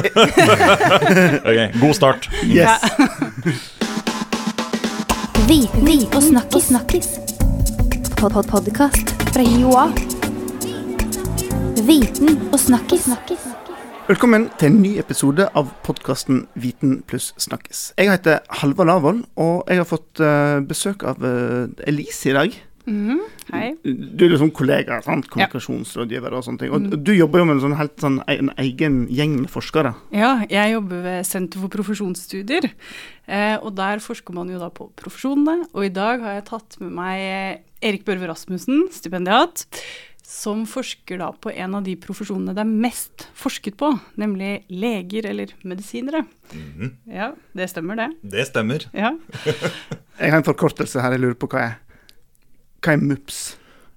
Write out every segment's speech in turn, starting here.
Ok, God start. Yes. Viten og snakkis. snakkis. Pod -pod Podkast fra Joa. Viten og snakkis. snakkis. Velkommen til en ny episode av podkasten Viten pluss snakkes. Jeg heter Halvard Lavoll, og jeg har fått eh, besøk av eh, Elise i dag. Hei. Du er liksom kollega, sant? kommunikasjonsrådgiver og sånne ting. Og du jobber jo med en sånn helt sånn e- en egen gjeng med forskere. Ja, jeg jobber ved Senter for profesjonsstudier, eh, og der forsker man jo da på profesjonene. Og i dag har jeg tatt med meg eh, Erik Børve Rasmussen, stipendiat, som forsker da på en av de profesjonene det er mest forsket på, nemlig leger eller medisinere. Ja, det stemmer det. Det stemmer. Ja. Jeg har en forkortelse her jeg lurer på hva er. Hva er MUPS?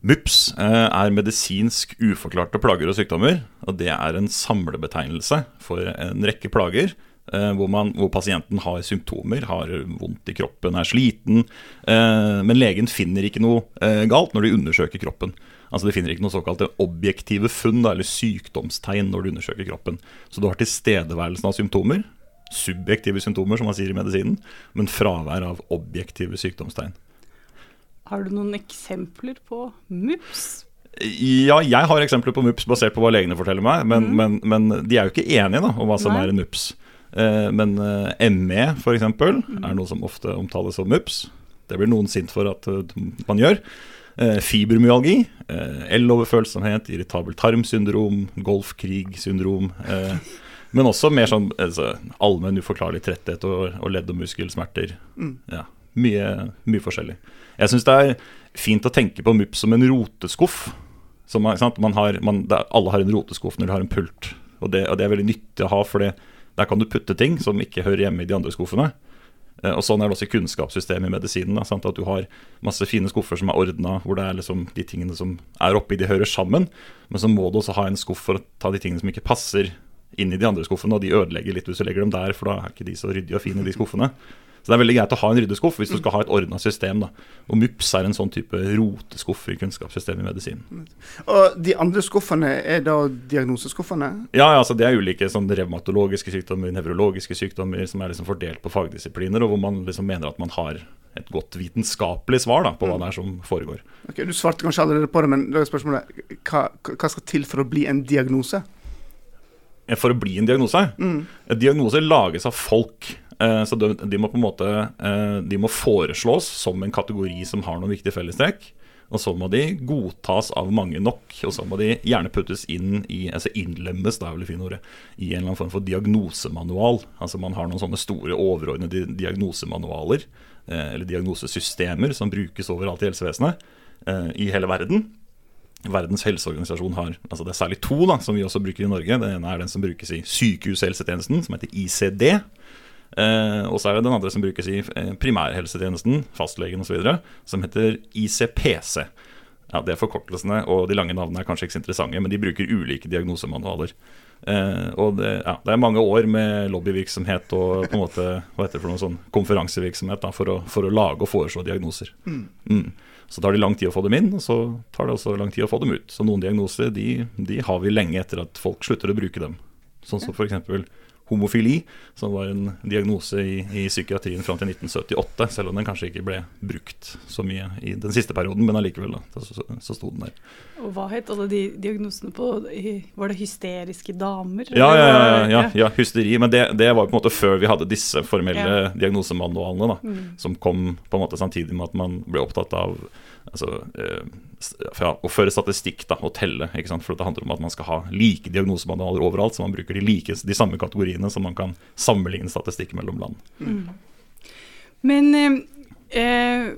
MUPS eh, er medisinsk uforklarte plager og sykdommer. og Det er en samlebetegnelse for en rekke plager. eh, Hvor, man, hvor pasienten har symptomer, har vondt i kroppen, er sliten. eh, Men legen finner ikke noe galt når de undersøker kroppen. Altså De finner ikke noe såkalte objektive funn eller sykdomstegn når de undersøker kroppen. Så du har tilstedeværelsen av symptomer, subjektive symptomer som man sier i medisinen, men fravær av objektive sykdomstegn. Har du noen eksempler på MUPS? Ja, jeg har eksempler på MUPS basert på hva legene forteller meg, men, men, men de er jo ikke enige da, om hva som Nei. er en MUPS. Eh, men eh, ME f.eks. er noe som ofte omtales som MUPS. Det blir noen sint for at uh, man gjør. Eh, fibromyalgi, eh, L-overfølsomhet, irritabel tarmsyndrom, golfkrigsyndrom. Eh, men også mer sånn altså, allmenn uforklarlig tretthet og, og ledd- og muskelsmerter. Ja, mye, mye forskjellig. Jeg syns det er fint å tenke på MUPS som en roteskuff. Som? Man har, man, er, alle har en roteskuff når de har en pult. Og det, og det er veldig nyttig å ha, for der kan du putte ting som ikke hører hjemme i de andre skuffene. Eh, Og Sånn er det også i kunnskapssystemet i medisinen. Da? At du har masse fine skuffer som er ordna, hvor det er liksom de tingene som er oppi, de hører sammen. Men så må du også ha en skuff for å ta de tingene som ikke passer inn i de andre skuffene, og de ødelegger litt hvis du legger dem der, for da er ikke de så ryddige og fine, de skuffene. Så det er veldig greit å ha en ryddeskuff hvis du skal ha et ordna system. da. Og MUPS er en sånn type roteskuff i kunnskapssystemet i medisin. Og de andre skuffene er da diagnoseskuffene? Ja, ja, altså Det er ulike sånn revmatologiske sykdommer, nevrologiske sykdommer som er liksom fordelt på fagdisipliner, og hvor man liksom mener at man har et godt vitenskapelig svar da, på hva det er som foregår. Ok, Du svarte kanskje allerede på det, men da er spørsmålet hva, hva skal til for å bli en diagnose? For å bli en diagnose En diagnose lages av folk. Eh, Så de, de må på en måte eh, De må foreslås som en kategori som har noen viktige fellestrekk. Og så må de godtas av mange nok, og så må de gjerne puttes inn i altså innlemmes da er vel det fine ordet, i en eller annen form for diagnosemanual. Altså Man har noen sånne store overordnede diagnosemanualer, eh, eller diagnosesystemer, som brukes overalt i helsevesenet i hele verden. Verdens helseorganisasjon har altså det er særlig to da, som vi også bruker i Norge. Den ene er den som brukes i sykehushelsetjenesten, som heter ICD. Eh, og så er det den andre som brukes i eh, primærhelsetjenesten, fastlegen osv., som heter ICPC. Ja, Det er forkortelsene, og de lange navnene er kanskje ikke så interessante, men de bruker ulike diagnosemanualer. Eh, og det, ja, det er mange år med lobbyvirksomhet og på en måte, hva heter det for noe sånn konferansevirksomhet da, for, å, for å lage og foreslå diagnoser. Mm. Så tar det lang tid å få dem inn, og så tar det også lang tid å få dem ut. Så noen diagnoser de, de har vi lenge etter at folk slutter å bruke dem. Sånn som f.eks. homofili, som var en diagnose i, i psykiatrien fram til 1978, selv om den kanskje ikke ble brukt så mye i den siste perioden, men allikevel, da, så, så, sto den der. Og hva het alle de diagnosene på Var det hysteriske damer? Ja, ja, ja, ja, ja hysteri. Men det, det var på en måte før vi hadde disse formelle diagnosemanualene, da, som kom på en måte samtidig med at man ble opptatt av altså, eh, ja, å føre statistikk da, og telle. For det handler om at man skal ha like diagnosemanualer overalt, så man bruker de, like, de samme kategoriene, så man kan sammenligne statistikk mellom land. Men eh, eh,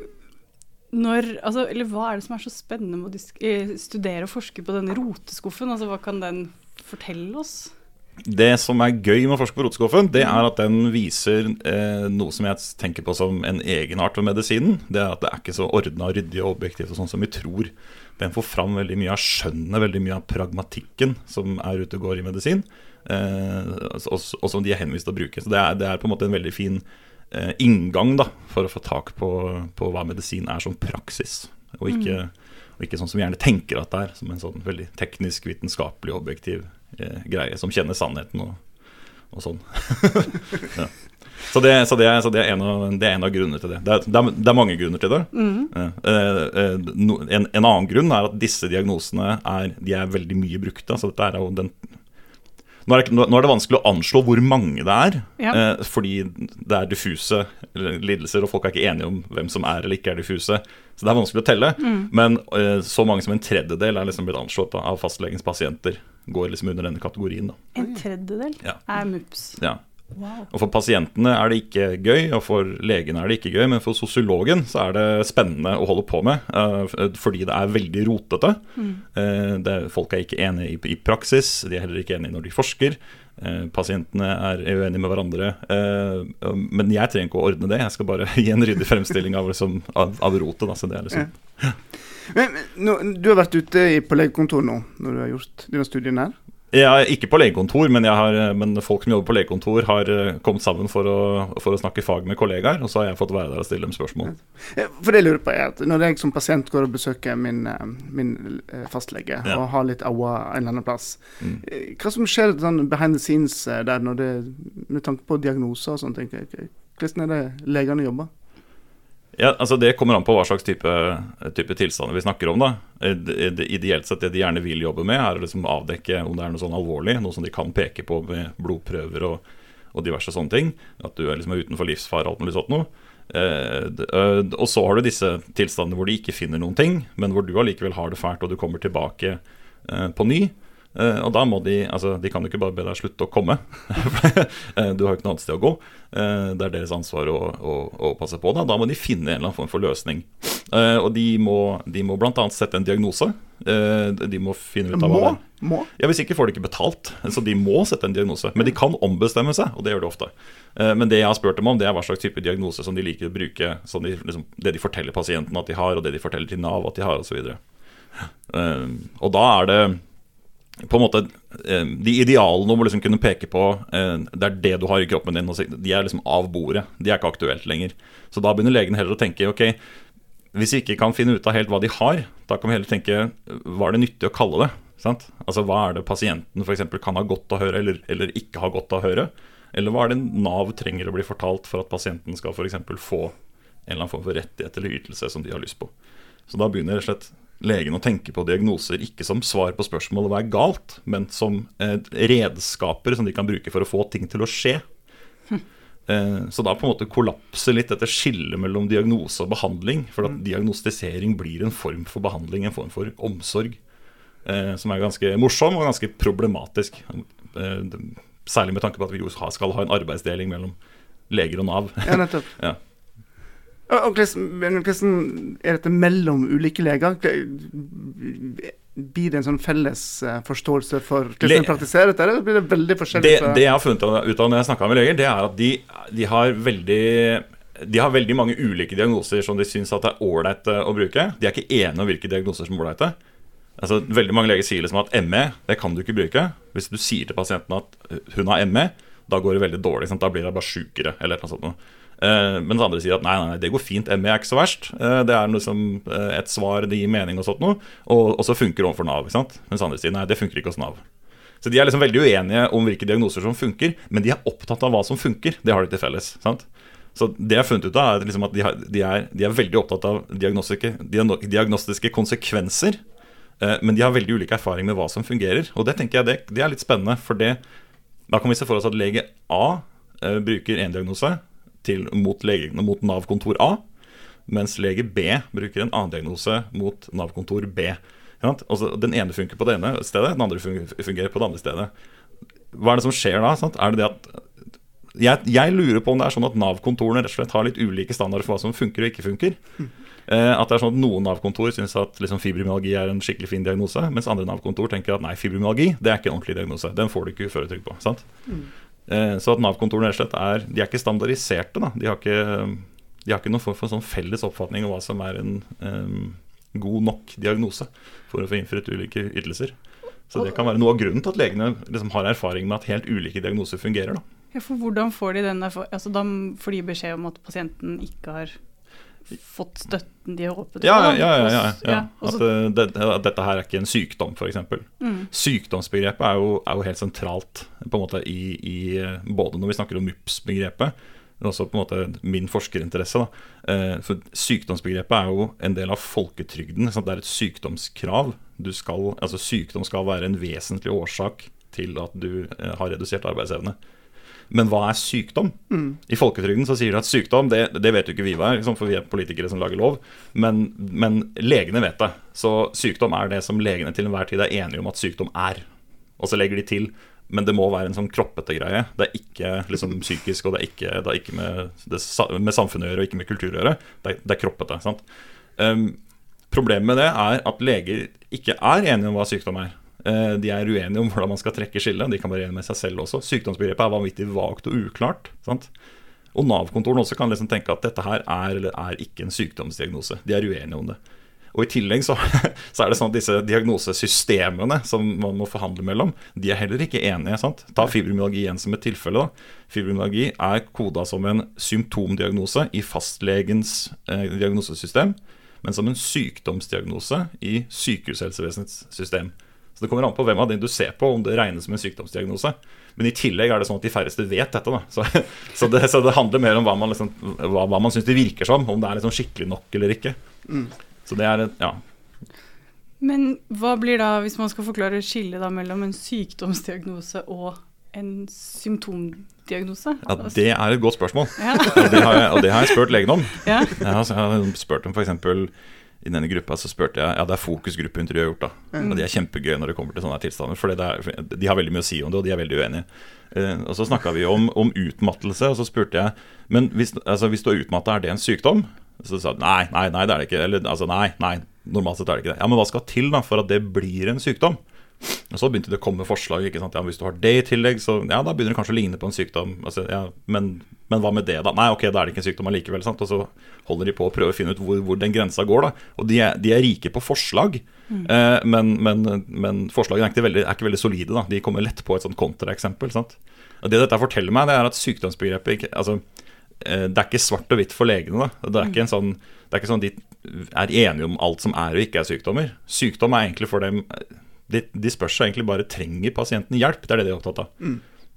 når Altså, eller hva er det som er så spennende med å eh, studere og forske på denne roteskuffen? Altså, hva kan den fortelle oss? Det som er gøy med å forske på rotskuffen, det er at den viser eh, noe som jeg tenker på som en egenart ved medisinen. Det er at det er ikke så ordna, ryddig og objektivt og sånn som vi tror. Den får fram veldig mye av skjønnet, veldig mye av pragmatikken som er ute og går i medisin, eh, og, og som de er henvist til å bruke. Så det er, det er på en måte en veldig fin eh, inngang da, for å få tak på, på hva medisin er som praksis, og ikke, og ikke sånn som vi gjerne tenker at det er, som en sånn veldig teknisk, vitenskapelig, objektiv greie som kjenner sannheten og, og sånn. ja. Så, det, så, det, så det, er en av, det, er en av, grunnene til det. Det er, det er, er mange grunner til det. Mm. En, en, annen grunn er at disse diagnosene er, de er veldig mye brukte. Altså dette er jo den nå er, det, nå er, det, vanskelig å anslå hvor mange det er, ja. eh, fordi det er diffuse lidelser, og folk er ikke enige om hvem som er eller ikke er diffuse. Så det er vanskelig å telle. Mm. Men eh, så mange som en tredjedel er liksom blitt anslått av fastlegens pasienter. Går liksom under denne kategorien. Da. En tredjedel ja. er MUPS. Ja. Wow. Og For pasientene er det ikke gøy, og for legene er det ikke gøy, men for sosiologen så er det spennende å holde på med, uh, fordi det er veldig rotete. Mm. Uh, det, folk er ikke enige i, i, praksis, de er heller ikke enige når de forsker. Uh, pasientene er uenige med hverandre. men jeg trenger ikke å ordne det, jeg skal bare gi en ryddig fremstilling av, liksom, av, av rotet. Så det er liksom, ja. Men, nå, du har vært ute på legekontor nå når du har gjort denne studien her? Er ikke på legekontor, men, har, men, folk som jobber på legekontor, har eh, kommet sammen for å, for å, snakke fag med kollegaer, og så har jeg fått være der og stille dem spørsmål. For det jeg lurer på er at Når jeg som pasient går og besøker min, eh, min eh, fastlege ja. og har litt aua en eller annen plass, mm. hva som skjer sånn behind the scenes der det, med tanke på diagnoser og sånt? Hvordan er det legene jobber? Ja, altså Det kommer an på hva slags type, type tilstander vi snakker om. da. Ideelt sett Det de gjerne vil jobbe med, er å liksom avdekke om det er noe sånn alvorlig, noe som de kan peke på med blodprøver og, og diverse sånne ting. At du er liksom utenfor livsfare og alt mulig sånt noe. Eh, og så har du disse tilstandene hvor de ikke finner noen ting, men hvor du allikevel har det fælt og du kommer tilbake eh, på ny. Uh, og da må de altså de kan jo ikke bare be deg slutte å komme. Eh, du har jo ikke noe annet sted å gå. Uh, det er deres ansvar å, å, å, passe på. Da. da må de finne en eller annen form for løsning. Og de må, de må bl.a. sette en diagnose. de må finne ut av må? hva må? Ja, Hvis ikke får de ikke betalt. Så de må sette en diagnose. Men de kan ombestemme seg, og det gjør de ofte. men det jeg har spurt dem om, det er hva slags type diagnose som de liker å bruke. De, liksom, det de forteller pasienten at de har, og det de forteller til Nav at de har, osv. Uh, og da er det på en måte eh, De idealene om å liksom kunne peke på eh, det er det du har i kroppen din, de er liksom av bordet. De er ikke aktuelt lenger. Så da begynner legen heller å tenke ok, hvis vi ikke kan finne ut av helt hva de har, da kan vi heller tenke hva er det nyttig å kalle det? Sant? Altså Hva er det pasienten f.eks. kan ha godt av å høre, eller, eller, ikke ha godt av å høre? Eller hva er det Nav trenger å bli fortalt for at pasienten skal f.eks. få en eller annen form for rettighet eller ytelse som de har lyst på? Så da begynner rett og slett legen å tenke på diagnoser ikke som svar på spørsmålet hva er galt, men som eh, redskaper som de kan bruke for å få ting til å skje. Hm. Eh, så da på en måte kollapser litt dette skillet mellom diagnose og behandling. For at hm. diagnostisering blir en form for behandling, en form for omsorg. Eh, som er ganske morsom og ganske problematisk. Eh, særlig med tanke på at vi skal ha en arbeidsdeling mellom leger og Nav. Ja, nettopp. ja. Og hvordan er dette mellom ulike leger? Blir det en sånn felles eh, forståelse for hvordan de praktiserer dette, eller blir det veldig forskjellig? Det, det jeg har funnet ut av når jeg snakka med leger, det er at de, de, har veldig de har veldig mange ulike diagnoser som de syns er ålreit eh, å bruke. De er ikke enige om hvilke diagnoser som er ålreite. Altså, veldig mange leger sier liksom at ME det kan du ikke bruke. Hvis du sier til pasienten at hun har ME, da går det veldig dårlig. Sant? Da blir det bare sjukere. eller noe sånt. Uh, mens andre sier at nei, nei, det går fint, ME er ikke så verst. Uh, det er liksom uh, et svar, det gir mening og sånt noe. Og, og så funker det overfor Nav. Mens andre sier nei, det funker ikke hos Nav. Så de er liksom veldig uenige om hvilke diagnoser som funker, men de er opptatt av hva som funker. Det har de til felles. sant? Så det jeg har funnet ut av, er liksom at de, har, de, er, de, er, veldig opptatt av diagnostiske, diagnostiske konsekvenser. Men de har veldig ulik erfaring med hva som fungerer. Og det tenker jeg det, det er litt spennende, for det, da kan vi se for oss at lege A bruker én diagnose, til, mot, mot Nav-kontor A, mens lege B bruker en annen diagnose mot Nav-kontor B. Altså, den ene funker på det ene stedet, den andre fungerer på det andre stedet. Hva er det som skjer da? Sant? Er det det at jeg, jeg, lurer på om det er sånn at Nav-kontorene rett og slett har litt ulike standarder for hva som funker og ikke funker. Eh, at det er sånn at Noen Nav-kontor syns at liksom, fibromyalgi er en skikkelig fin diagnose, mens andre Nav-kontor tenker at nei, fibromyalgi det er ikke en ordentlig diagnose. Den får du ikke uføretrygd på. sant? Mm. Eh, så at Nav-kontorene rett og slett er De er ikke standardiserte. da De har ikke, de har ikke noen form for sånn felles oppfatning av hva som er en um, god nok diagnose for å få innfridd ulike ytelser. Så det kan være noe av grunnen til at legene liksom har erfaring med at helt ulike diagnoser fungerer. da ja, for Hvordan får de den altså, Da får de beskjed om at pasienten ikke har fått støtten de håpet Ja, på. ja, ja. ja, ja, Ja, At, eh, det, at dette her er ikke en sykdom, f.eks. Mm. Sykdomsbegrepet er jo, er jo helt sentralt på en måte i, i eh, både når vi snakker om MUPS-begrepet, men også på en måte min forskerinteresse. Da. Eh, For Sykdomsbegrepet er jo en del av folketrygden. Det er et sykdomskrav. Du skal, altså Sykdom skal være en vesentlig årsak til at du har redusert arbeidsevne. Men hva er sykdom? I folketrygden så sier de at sykdom, det, det vet jo ikke vi hva er, liksom, for vi er politikere som lager lov. Men, men legene vet det. Så sykdom er det som legene til enhver tid er enige om at sykdom er. Og så legger de til men det må være en sånn kroppete greie. Det er ikke liksom, psykisk, og det er ikke, det er ikke med, det, med samfunnet å gjøre, og ikke med kultur å gjøre. Det er, det er kroppete. sant? Um, problemet med det er at leger ikke er enige om hva sykdom er. Eh, De er uenige om hvordan man skal trekke skillet. De kan være enige med seg selv også. Sykdomsbegrepet er vanvittig vagt og uklart. sant? Og Nav-kontorene også kan liksom tenke at dette her er eller er ikke en sykdomsdiagnose. De er uenige om det. Og I tillegg så, så er det sånn at disse diagnosesystemene som man må forhandle mellom, de er heller ikke enige. sant? Ta fibromyalgi igjen som et tilfelle. da. Fibromyalgi er koda som en symptomdiagnose i fastlegens eh, diagnosesystem, men som en sykdomsdiagnose i sykehushelsevesenets system. Så Det kommer an på hvem av dem du ser på, om det regnes som en sykdomsdiagnose. Men i tillegg er det sånn at de færreste vet dette. da. Så, så, det, så det handler mer om hva man, liksom, hva, hva man syns det virker som. Om det er liksom skikkelig nok eller ikke. Så det er ja. Men hva blir da, hvis man skal forklare skillet da mellom en sykdomsdiagnose og en symptomdiagnose? ja, Det er et godt spørsmål. Ja. Og det har jeg, og det har jeg spurt legen om. ja. Jeg har, jeg har spurt om for eksempel, I denne gruppa så spurte jeg Ja, det er fokusgruppeintervju jeg har gjort. da Og de er kjempegøye når det kommer til sånne tilstander. For de har veldig mye å si om det, og de er veldig uenige. Eh, og Så snakka vi om, om utmattelse, og så spurte jeg Men hvis, altså, hvis du er utmatta, er det en sykdom? Så sa de nei, nei, nei, det er det ikke. Eller altså, nei, nei, normalt sett er det ikke det. Ja, Men hva skal til da for at det blir en sykdom? Og så begynte det å komme forslag. ikke sant? Ja, Hvis du har det i tillegg, så ja, da begynner det kanskje å ligne på en sykdom. Altså, ja, men, men hva med det, da? Nei, ok, da er det ikke en sykdom allikevel. sant? Og så holder de på å prøve å finne ut hvor, hvor den grensa går. da. Og de er, de er rike på forslag, eh, men, men, men forslagene er ikke, veldig, er ikke veldig solide. da. De kommer lett på et sånt kontraeksempel. sant? Og Det dette forteller meg, det er at sykdomsbegrepet ikke, altså, eh, Det er ikke svart og hvitt for legene. da. Det er ikke en sånn det er ikke sånn de er enige om alt som er og ikke er sykdommer. Sykdom er egentlig for dem De, de spør seg egentlig bare trenger pasienten hjelp. Det er det de er opptatt av.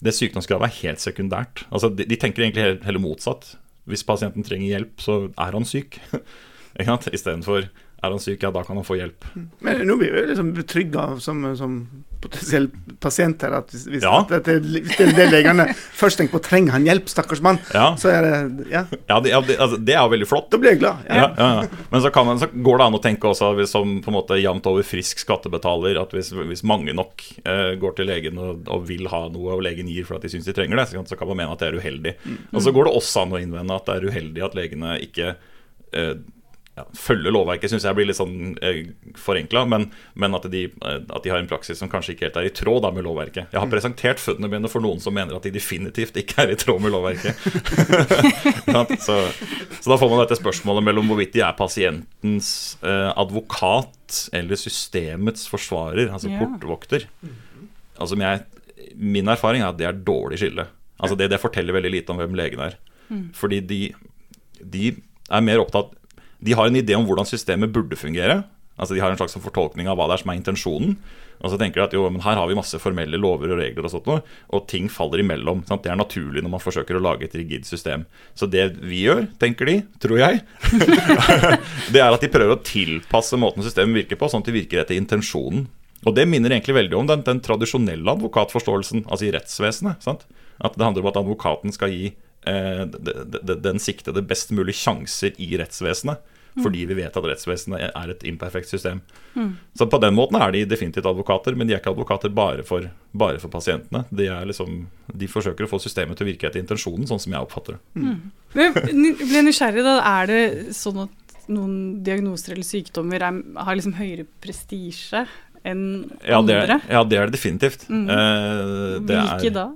Det sykdomskravet er helt sekundært. Altså, de, de tenker egentlig heller, motsatt. Hvis pasienten trenger hjelp, så er han syk. Istedenfor er han syk, ja, da kan han få hjelp. Men nå blir vi liksom betrygga som, som potensiell pasient her, at hvis, hvis, Ja. at det, det det legene først tenker på trenger han hjelp, stakkars mann, Ja, så er det Ja, ja, det, altså, det er jo veldig flott. da blir jeg glad. Ja, ja, ja. Men så, kan så går det an å tenke også hvis, som på en måte jevnt over frisk skattebetaler at hvis, hvis mange nok eh, går til legen og, og vil ha noe og legen gir for at de syns de trenger det, så kan, så kan man mene at det er uheldig. Og så går det også an å innvende at det er uheldig at legene ikke eh, ja, følge lovverket, syns jeg blir litt sånn eh, forenkla, men, men at, de, eh, at de har en praksis som kanskje ikke helt er i tråd da, med lovverket. Jeg har presentert føttene mine for noen som mener at de definitivt ikke er i tråd med lovverket. Ja, så, så da får man dette spørsmålet mellom hvorvidt de er pasientens eh, advokat eller systemets forsvarer, altså Ja. portvokter. Altså, jeg, min erfaring er at det er dårlig skille. Altså det, det forteller veldig lite om hvem legen er. Fordi de, de er mer opptatt De har en idé om hvordan systemet burde fungere. Altså De har en slags fortolkning av hva det er som er intensjonen. Og så tenker de at jo, men her har vi masse formelle lover og regler, og sånt noe, og ting faller imellom. Sant? Det er naturlig når man forsøker å lage et rigid system. Så det vi gjør, tenker de, tror jeg, det er at de prøver å tilpasse måten systemet virker på, sånn at det virker etter intensjonen. Og det minner egentlig veldig om den, den tradisjonelle advokatforståelsen, altså i rettsvesenet. Sant? At det handler om at advokaten skal gi de, de, den siktede best mulig sjanser i rettsvesenet. Fordi vi vet at rettsvesenet er et imperfekt system. Så på den måten er de definitivt advokater, men de er ikke advokater bare for, bare for pasientene. De, er liksom, de forsøker å få systemet til å virke etter intensjonen, sånn som jeg oppfatter det. Men jeg ble nysgjerrig, da. Er det sånn at noen diagnoser eller sykdommer er, har liksom høyere prestisje enn Ja, det andre? er, ja, det er det definitivt. Eh, det er- da?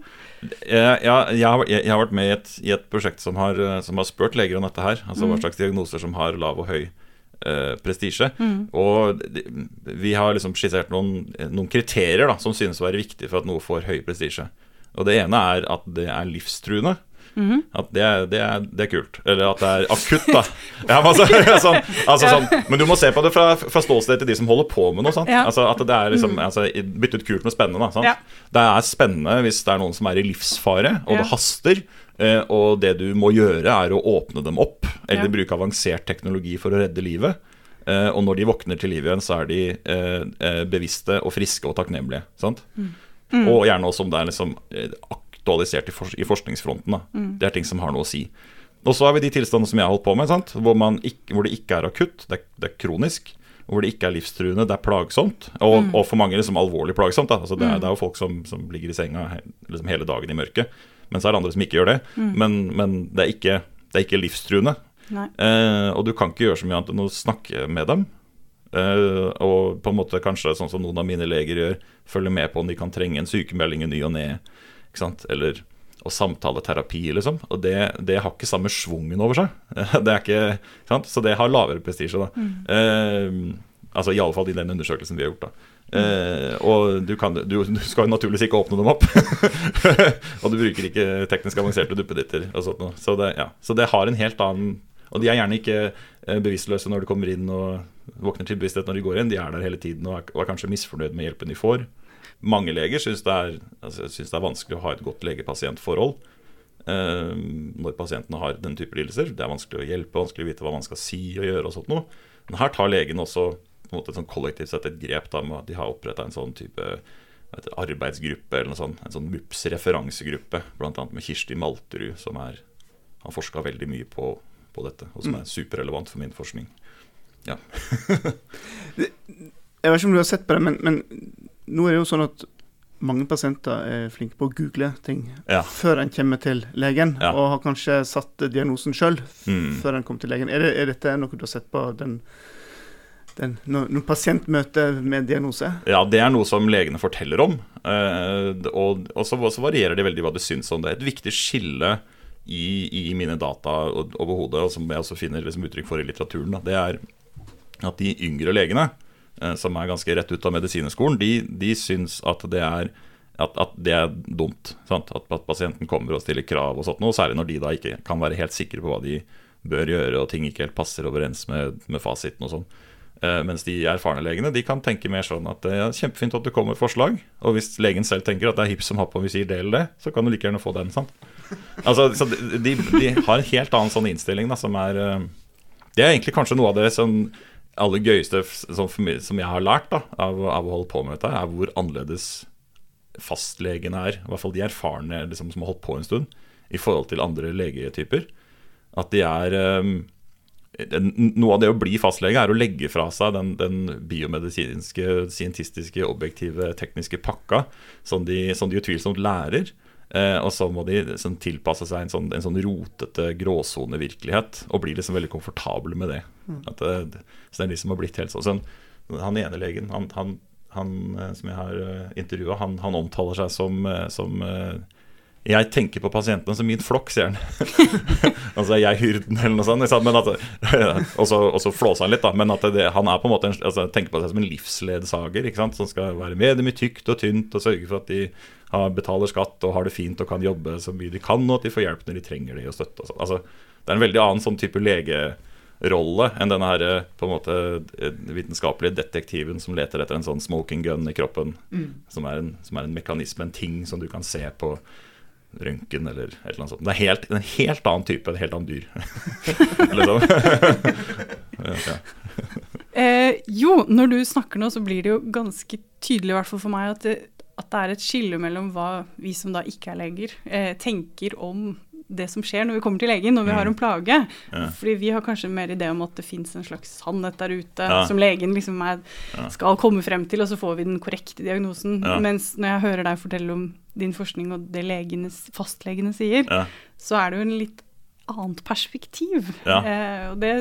Jeg, jeg, jeg, har, jeg, har vært med i et, i et prosjekt som har, eh, som har spurt leger om dette her. Altså hva slags diagnoser som har lav og høy eh, prestisje. Og de, vi har liksom skissert noen, noen kriterier da, som synes å være viktige for at noe får høy prestisje. Og det ene er at det er livstruende. At det er, det, er, det er kult. Eller at det er akutt, da. Ja, men, altså, sånn, altså, sånn, men du må se på det fra, fra ståstedet til de som holder på med noe. Ja. Altså, at det er liksom, altså, Bytte ut kult med spennende. Da, sant? Ja. Det er spennende hvis det er noen som er i livsfare, og det haster. eh, Og det du må gjøre, er å åpne dem opp, eller bruke avansert teknologi for å redde livet. Eh, Og når de våkner til liv igjen, så er de eh, bevisste og friske og takknemlige. Sant? Og gjerne også om det er liksom aktualisert i, for i forskningsfronten. Da. Det er ting som har noe å si. Og så har vi de tilstandene som jeg har holdt på med, sant? Hvor, man ikke, hvor det ikke er akutt, det er, det er kronisk. Hvor det ikke er livstruende, det er plagsomt. Og, og for mange liksom alvorlig plagsomt. Altså, det, er, det er jo folk som, som ligger i senga liksom hele dagen i mørket. Men så er det andre som ikke gjør det. Men, men det, er ikke, det er ikke livstruende. Eh, og du kan ikke gjøre så mye annet enn å snakke med dem. Eh, og på en måte kanskje sånn som noen av mine leger gjør, følge med på om de kan trenge en sykemelding i ny og ne. Ikke sant? Eller og samtaleterapi, liksom. Og det, det har ikke samme schwungen over seg. Det er ikke, ikke sant? Så det har lavere prestisje, da. Eh, altså i alle fall i den undersøkelsen vi har gjort, da. Eh, og du, kan, du, du skal jo naturligvis ikke åpne dem opp. og du bruker ikke teknisk avanserte duppeditter og sånt noe. Så det, ja. Så det har en helt annen Og de er gjerne ikke eh, bevisstløse når de kommer inn og våkner til bevissthet når de går inn. De er der hele tiden og er, og er kanskje misfornøyd med hjelpen de får. Mange leger syns det, er- altså, synes det er vanskelig å ha et godt lege-pasient-forhold. eh, når pasientene har den type lidelser. Det er vanskelig å hjelpe, vanskelig å vite hva man skal si og gjøre. og sånt noe. Men her tar legen også på en måte, sånn kollektivt sett et grep da, med at de har oppretta en sånn type hva arbeidsgruppe, eller noe sånt, en sånn MUPS referansegruppe, bl.a. med Kirsti Malterud, som er har forska veldig mye på, på dette, og som er superrelevant for min forskning. Ja. Jeg vet ikke om du har sett på det, men, men nå er det jo sånn at mange pasienter er flinke på å google ting Ja. før en kommer til legen, Ja. og har kanskje satt diagnosen sjøl Mm. før en kommer til legen. Er, det, er dette noe du har sett på den, den, når, når pasientmøter med diagnose? Ja, det er noe som legene forteller om. eh, og og så, så varierer det veldig hva de syns om det. Et viktig skille i, i mine data overhodet, og som jeg også finner liksom uttrykk for i litteraturen, da, det er at de yngre legene, som er ganske rett ut av medisinskolen, de, de syns at det er at, at det er dumt. At, at pasienten kommer og stiller krav, og sånt noe, særlig når de da ikke kan være helt sikre på hva de bør gjøre, og ting ikke helt passer overens med, med fasiten og sånn. Eh, mens de erfarne legene de kan tenke mer sånn at det er kjempefint at det kommer forslag, og hvis legen selv tenker at det er hipp som happ om vi sier det eller det, så kan du like gjerne få den. sant? Altså, så de, de, har en helt annen sånn innstilling da, som er eh, Det er egentlig kanskje noe av det som aller gøyeste som, som jeg har lært da, av, av å holde på med dette, er hvor annerledes fastlegene er. I hvert fall de erfarne liksom, som har holdt på en stund, i forhold til andre legetyper. At de er um, Noe av det å bli fastlege er å legge fra seg den, den biomedisinske, scientistiske, objektive, tekniske pakka som de, som de utvilsomt lærer. Eh, og så må de sånn, tilpasse seg en sånn, en sånn rotete gråsonevirkelighet og bli liksom veldig komfortable med det. At det, så det er de som har blitt helt sånn. han ene legen, han, han, han eh, som jeg har intervjua, han, han omtaler seg som, eh, som eh, jeg tenker på pasientene som min flokk, sier han. altså jeg hyrden, eller noe sånt. ikke? Men at, og, så, flåser han litt, da. Men at det, han er på en måte en, altså, tenker på seg som en livsledsager. Som skal være med dem i tykt og tynt og sørge for at de betaler skatt og har det fint og kan jobbe så mye de kan, og at de får hjelp når de trenger det og støtte. Og sånn. altså, det er en veldig annen sånn type legerolle enn denne her, på en måte eh, vitenskapelige detektiven som leter etter en sånn smoking gun i kroppen. Som, er en, som er en mekanisme, en ting som du kan se på røntgen eller et eller annet sånt. Det er helt, en helt annen type, en helt annen dyr. liksom. ja. Eh, jo, når du snakker nå, så blir det jo ganske tydelig, i hvert fall for meg, at det, at det er et skille mellom hva vi som da ikke er leger, eh, tenker om det som skjer når vi kommer til legen, når vi har en plage. Ja. Fordi vi har kanskje mer idé om at det fins en slags sannhet der ute Ja. som legen liksom er, skal komme frem til, og så får vi den korrekte diagnosen. Ja. Mens når jeg hører deg fortelle om din forskning og det legenes, fastlegene sier, så er det jo en litt annet perspektiv. Eh, og det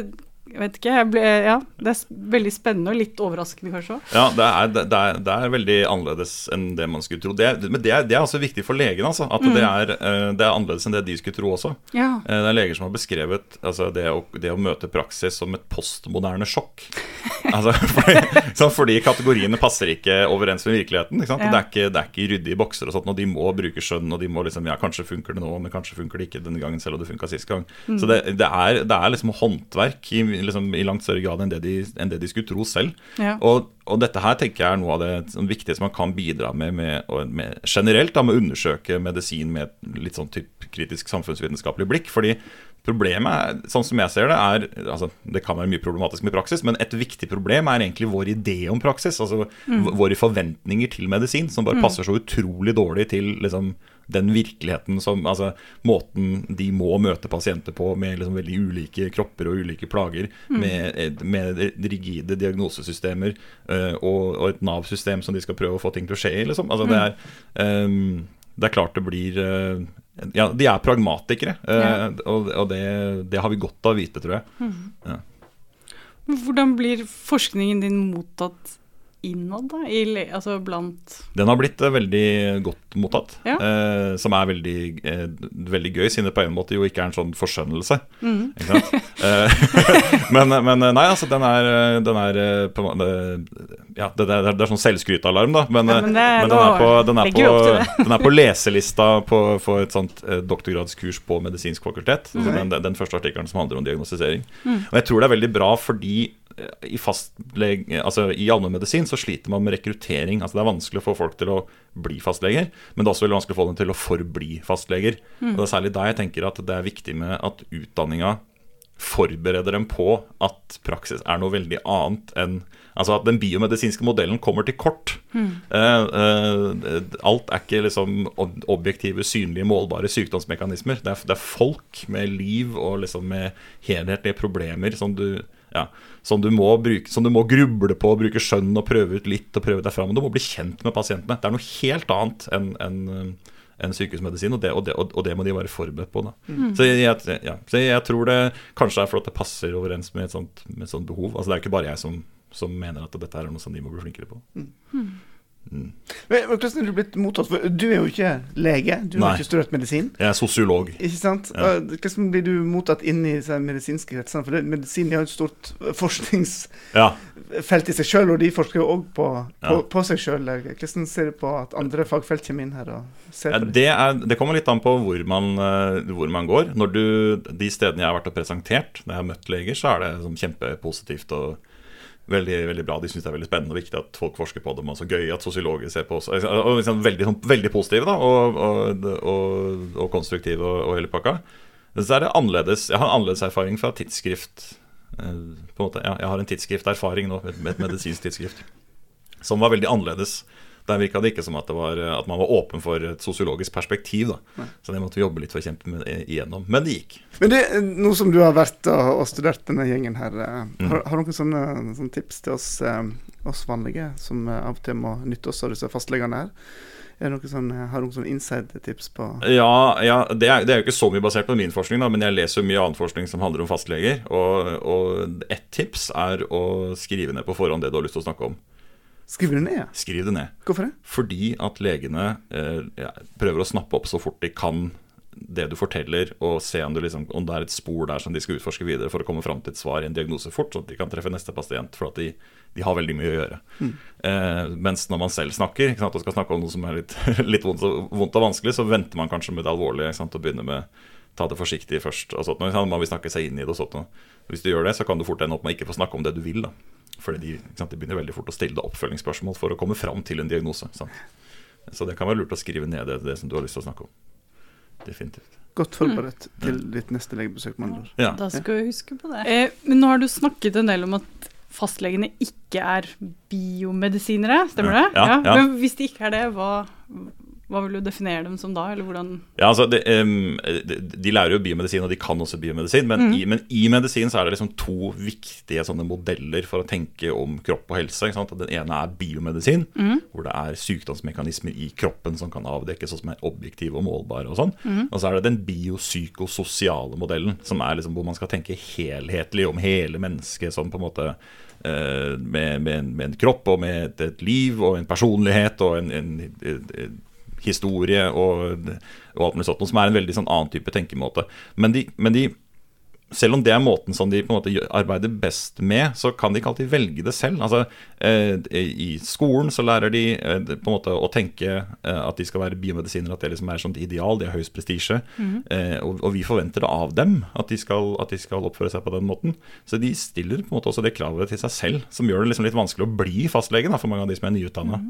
jeg vet ikke, jeg ble, ja, Det er veldig spennende og litt overraskende kanskje. Ja, det er, det, er, det er, veldig annerledes enn det man skulle tro. Det, men det er, det er også viktig for legen, altså. At mm. det, er, eh, det, er, annerledes enn det de skulle tro også. Ja. Eh, det er leger som har beskrevet altså, det, å, det, å, møte praksis som et postmoderne sjokk. altså, fordi, sånn, fordi, kategoriene passer ikke overens med virkeligheten. Ja. Det, er ikke, det er ikke ryddige bokser og sånt, og de må bruke skjønn, og de må liksom Ja, kanskje funker det nå, men kanskje funker det ikke denne gangen, selv om det funka sist gang. Mm. Så det, er, det, er, liksom håndverk i liksom, i langt større grad enn det de, enn det de skulle tro selv. Ja. Og, og, dette her tenker jeg er noe av det sånn, som man kan bidra med, med, med generelt, da, med å undersøke medisin med et litt sånn typ kritisk samfunnsvitenskapelig blikk. fordi Problemet, sånn som jeg ser det, er altså, Det kan være mye problematisk med praksis, men et viktig problem er egentlig vår idé om praksis. Altså mm. våre forventninger til medisin, som bare mm. passer så utrolig dårlig til liksom, den virkeligheten som Altså måten de må møte pasienter på med liksom veldig ulike kropper og ulike plager, mm. med, med, rigide diagnosesystemer uh, og, og, et Nav-system som de skal prøve å få ting til å skje i, liksom. Altså, det, mm. er, um, det er klart det blir uh, Ja, de er pragmatikere, uh, ja. og, og det, det, har vi godt av å vite, tror jeg. Mm. Ja. Hvordan blir forskningen din mottatt innad, da? I, altså blant Den har blitt uh, veldig godt mottatt. Ja. Uh, som er veldig, uh, veldig gøy, siden det på en måte jo ikke er en sånn forskjønnelse. Mm. men, men, nei, altså, den er, den er på, Ja, det, det, det, er sånn selvskrytalarm, da. Men, ja, men, men den, er på, den, er på, den er på leselista på, for et sånt doktorgradskurs på medisinsk fakultet. Mm. Altså, den, den, første artikkelen som handler om diagnostisering. Mm. Og jeg tror det er veldig bra fordi i, altså i allmennmedisin så sliter man med rekruttering. Altså Det er vanskelig å få folk til å bli fastleger, men det er også veldig vanskelig å få dem til å forbli fastleger. Mm. Og Det er særlig da jeg tenker at det er viktig med at utdanninga forbereder dem på at praksis er noe veldig annet enn Altså at den biomedisinske modellen kommer til kort. Mm. Uh, uh, alt er ikke liksom objektive, synlige, målbare sykdomsmekanismer. Det er, det er folk med liv og liksom med helhetlige problemer som du ja, som, du må bruke, som du må gruble på, bruke skjønn og prøve ut litt og prøve deg fram. Du må bli kjent med pasientene. Det er noe helt annet enn en, en sykehusmedisin, og det, og, det, og det, må de være forberedt på. Mm. Så, jeg, ja, så, jeg, tror det kanskje er fordi det passer overens med et sånt, med et sånt behov. Altså, det er ikke bare jeg som, som, mener at dette er noe som de må bli flinkere på. Mm. Mm. Hvordan er du blitt mottatt? For du er jo ikke lege, du Nei. har ikke studert medisin. Jeg er sosiolog. Ikke sant? Ja. Hvordan blir du mottatt inn i medisinske kretsene? For det, medisin jo et stort forskningsfelt ja. i seg sjøl, og de forsker jo òg på, på, ja. på, seg sjøl. Hvordan ser du på at andre fagfelt kommer inn her det? Det, er, det kommer litt an på hvor man, eh, hvor man går. Du, de stedene jeg har vært og presentert, når jeg har møtt leger, så er det sånn kjempepositivt. og veldig, veldig bra. De syns det er veldig spennende og viktig at folk forsker på dem. Og så gøy at sosiologer ser på oss. Og liksom veldig, sånn, veldig positive da, og, og, og, og konstruktive og, hele pakka. Så er det annerledes. Jeg har en annerledes erfaring fra tidsskrift. Eh, på en måte, ja, jeg har en tidsskrifterfaring nå, med et medisinsk tidsskrift, som var veldig annerledes der virka det ikke som at, var, at, man var åpen for et sosiologisk perspektiv. Da. Så det måtte vi jobbe litt for å kjempe med, igjennom. Men det gikk. Men det, Nå som du har vært og, studert denne gjengen her, eh, mm. har, har noen sånne, sånne, tips til oss, eh, oss vanlige som av og til må nytte oss av disse fastlegene her? Er sånn, har du noen inside-tips på Ja, ja det, er, det, er, jo ikke så mye basert på min forskning, da, men jeg leser mye annen forskning som handler om fastleger. Og, og ett tips er å skrive ned på forhånd det du har lyst til å snakke om. Skriver du ned? Skriv det ned. Hvorfor det? Fordi at legene eh, prøver å snappe opp så fort de kan det du forteller, og se om det, liksom, om det, er et spor der som de skal utforske videre for å komme fram til et svar i en diagnose fort, sånn at de kan treffe neste pasient. For at de, de har veldig mye å gjøre. Mm. Eh, mens når man selv snakker sant, og skal snakke om noe som er litt, litt vondt, og, vondt, og, vanskelig, så venter man kanskje med det alvorlige sant, og begynner med ta det forsiktig først. Og sånt, man vil snakke seg inn i det og sånt. Hvis du gjør det, så kan du fort ende opp med å ikke få snakke om det du vil. da fordi de, sant, de, begynner veldig fort å stille deg oppfølgingsspørsmål for å komme fram til en diagnose. Sant? Så det kan være lurt å skrive ned det, det, som du har lyst til å snakke om. Definitivt. Godt forberedt mm. til ditt neste legebesøk, med Ja. Da skal vi huske på det. Eh, men nå har du snakket en del om at fastlegene ikke er biomedisinere, stemmer det? Ja, ja, Men hvis de ikke er det, hva, Hva vil du definere dem som da, eller hvordan Ja, altså, de, de lærer jo biomedisin, og de kan også biomedisin. Men, i, men i medisin så er det liksom to viktige modeller for å tenke om kropp og helse. Den ene er biomedisin, hvor det er sykdomsmekanismer i kroppen som kan avdekkes, og som er objektive og målbare. Og sånn. Og så er det den biopsykososiale modellen, som er liksom hvor man skal tenke helhetlig om hele mennesket som på en måte eh, med, med, en, med en kropp og med et, et liv og en personlighet og en, en, en historie og, og alt mulig sånt, som er en veldig sånn annen type tenkemåte. Men de, men de selv om det er måten som de på en måte arbeider best med, så kan de ikke alltid velge det selv. Altså, eh, I skolen så lærer de eh, på en måte å tenke eh, at de skal være biomedisinere, at det liksom er et sånt ideal, de har høyest prestisje. Eh, og, og vi forventer det av dem, at de, skal, at de skal oppføre seg på den måten. Så de stiller på en måte også det kravet til seg selv, som gjør det liksom litt vanskelig å bli fastlege da, for mange av de som er nyutdanna.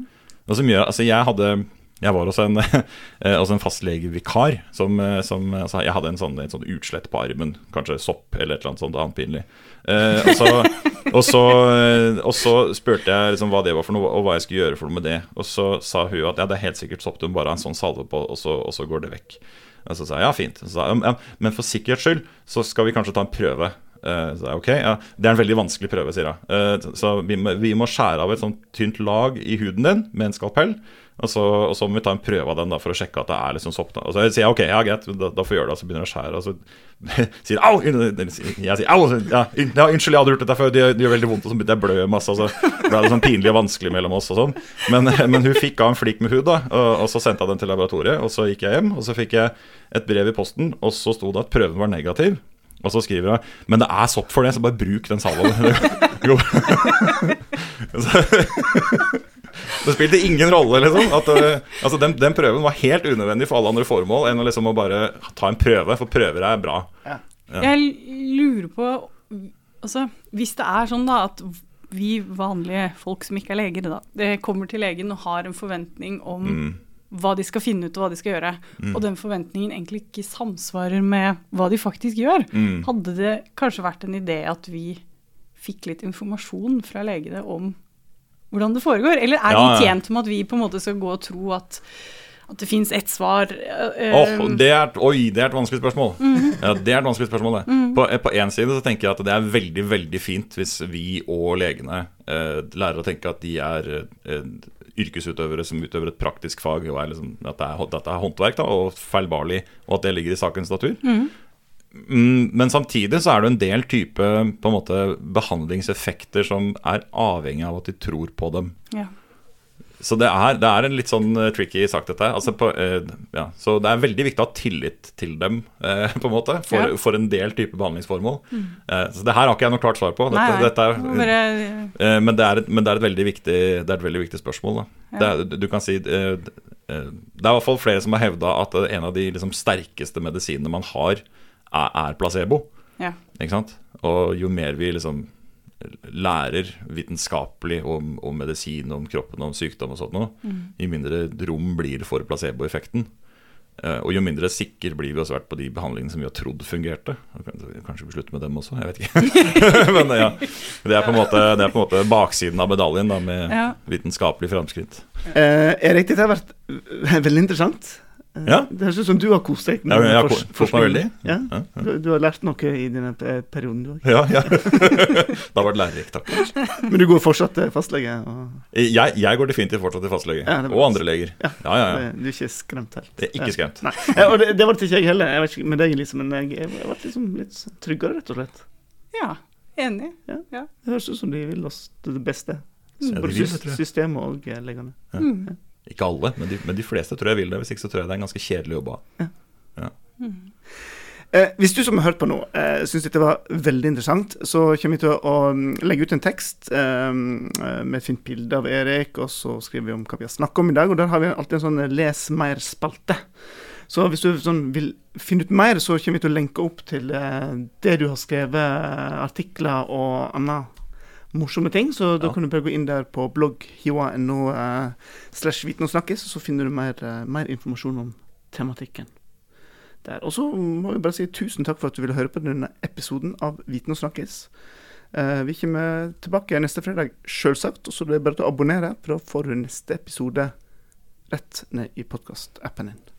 Og som gjør, altså jeg hadde jeg var også en, også en fastlegevikar som, eh, som altså Jeg hadde en sånn, en sånn, utslett på armen, kanskje sopp eller et eller annet sånt annet pinlig. Eh, og, så, og, så, eh, og så spurte jeg liksom hva det var for noe, og hva jeg skulle gjøre for noe med det. Og så sa hun at ja, det er helt sikkert sopp, du må bare ha en sånn salve på, og så, og så går det vekk. Og så sa jeg ja, fint. Så sa ja, men for sikkerhets skyld så skal vi kanskje ta en prøve. Eh, Så ok, ja, Det er en veldig vanskelig prøve, sier hun. Eh, Så vi må, vi må skjære av et sånt tynt lag i huden din med en skalpell. Og så, og så må vi ta en prøve av den da for å sjekke at det er liksom sopp. Og så sier jeg ok, ja greit, da, da får vi gjøre det. Og så begynner jeg å skjære, og så sier au! Jeg sier au! Ja, ja, unnskyld, jeg hadde gjort dette før. Det gjør, det gjør veldig vondt. Og så begynte jeg å blø masse. Og så ble det sånn pinlig og vanskelig mellom oss og sånn. Men, men hun fikk av en flik med hud, da. Og, og så sendte jeg den til laboratoriet. Og så gikk jeg hjem, og så fikk jeg et brev i posten, og så sto det at prøven var negativ. Og så skriver hun Men det er sopp for det, så bare bruk den salven. Det spilte ingen rolle, liksom. At, eh, altså, den, den prøven var helt unødvendig for alle andre formål enn å liksom å bare ta en prøve, for prøver er bra. Ja. Jeg lurer på altså, Hvis det er sånn da at vi vanlige folk som ikke er leger, da, det kommer til legen og har en forventning om Mm. Hva de skal finne ut og hva de skal gjøre, og den forventningen egentlig ikke samsvarer med hva de faktisk gjør, Mm. hadde det kanskje vært en idé at vi fikk litt informasjon fra legene om hvordan det foregår? Eller er Ja, de tjent med at vi på en måte skal gå og tro at, at det fins ett svar? eh, Åh, det er, oi, det er et vanskelig spørsmål. Ja, det er et vanskelig spørsmål det. På, eh, på en side så tenker jeg at det er veldig veldig fint hvis vi og legene eh, lærer å tenke at de er eh, yrkesutøvere som utøver et praktisk fag, og er liksom, at det er, dette er håndverk da, og feilbarlig, og at det ligger i sakens natur. Mm, Men samtidig så er det en del type på en måte behandlingseffekter som er avhengig av at de tror på dem. ja. Så det er, det er en litt sånn eh, tricky sak, dette. Altså på, eh, ja. Så det er veldig viktig å ha tillit til dem, eh, på en måte, for, Ja. for en del type behandlingsformål. Eh, så det her har ikke jeg noe klart svar på. Dette, Nei, nei. dette er, bare, men, det er, et- men det er et veldig viktig, det er et veldig viktig spørsmål. Ja. Det du kan si Det er i hvert fall flere som har hevda at en av de liksom, sterkeste medisinene man har, er, er placebo. ja. Ikke sant? Og jo mer vi liksom lærer vitenskapelig om, om medisin, om kroppen, om sykdom og sånt noe, jo mindre rom blir det for placeboeffekten. Eh, og jo mindre sikker blir vi også vært på de behandlingene som vi har trodd fungerte. Kanskje vi slutter med dem også, jeg vet ikke. Men ja, det er på en måte, det er på en måte baksiden av medaljen da, med Ja. vitenskapelig framskritt. Eh, Erik, dette har vært veldig interessant. Eh, Ja. Det høres ut som du har kost deg. Ja, jeg har kost meg veldig. Ja. Ja, ja. Du, du har lært noe i denne pe- perioden, du òg. Ja, ja. Det har vært lærerikt, takk. Men du går fortsatt til fastlege? Og, Jeg, jeg går definitivt fortsatt til fastlege. Ja, og andre leger. Ja, ja, ja. Du er ikke skremt helt? Det er ikke skremt. Nei. Ja, og det, det var det ikke jeg heller. Jeg vet ikke med deg, Elise, men jeg, jeg ble liksom litt tryggere, rett og slett. ja. Enig. Det høres ut som de vil oss det beste. Ja, Både systemet og legene. Ja. Mm. Ikke alle, men de, men de fleste tror jeg vil det. Hvis ikke så tror jeg det er en ganske kjedelig jobb å ha. Eh, hvis du som har hørt på nå, eh, syns dette var veldig interessant, så kommer vi til å mm, legge ut en tekst eh, med et fint bilde av Erik, og så skriver vi om hva vi har snakket om i dag. Og der har vi alltid en sånn eh, les mer-spalte. Så hvis du sånn, vil finne ut mer, så kommer vi til å lenke opp til eh, det du har skrevet, eh, artikler og annet morsomme ting. Så da Ja. kan du bare gå inn der på blogg.hiwa.no eh, slash viten og snakkes, så finner du mer, eh, mer informasjon om tematikken der. Og så må vi bare si tusen takk for at du ville høre på denne episoden av Viten og snakkes. Eh, vi kommer tilbake neste fredag, selvsagt. Og så er det bare til å abonnere for å få neste episode rett ned i podkastappen din.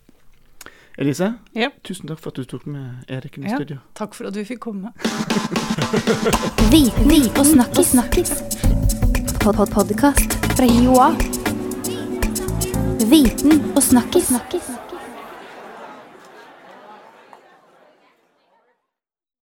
Elise, Ja. tusen takk for at du tok med Erik i Ja. studio. Takk for at vi fikk komme. Viten og snakkis. snakkis. Pod -pod Podkast fra Joa. Viten og snakkis. snakkis.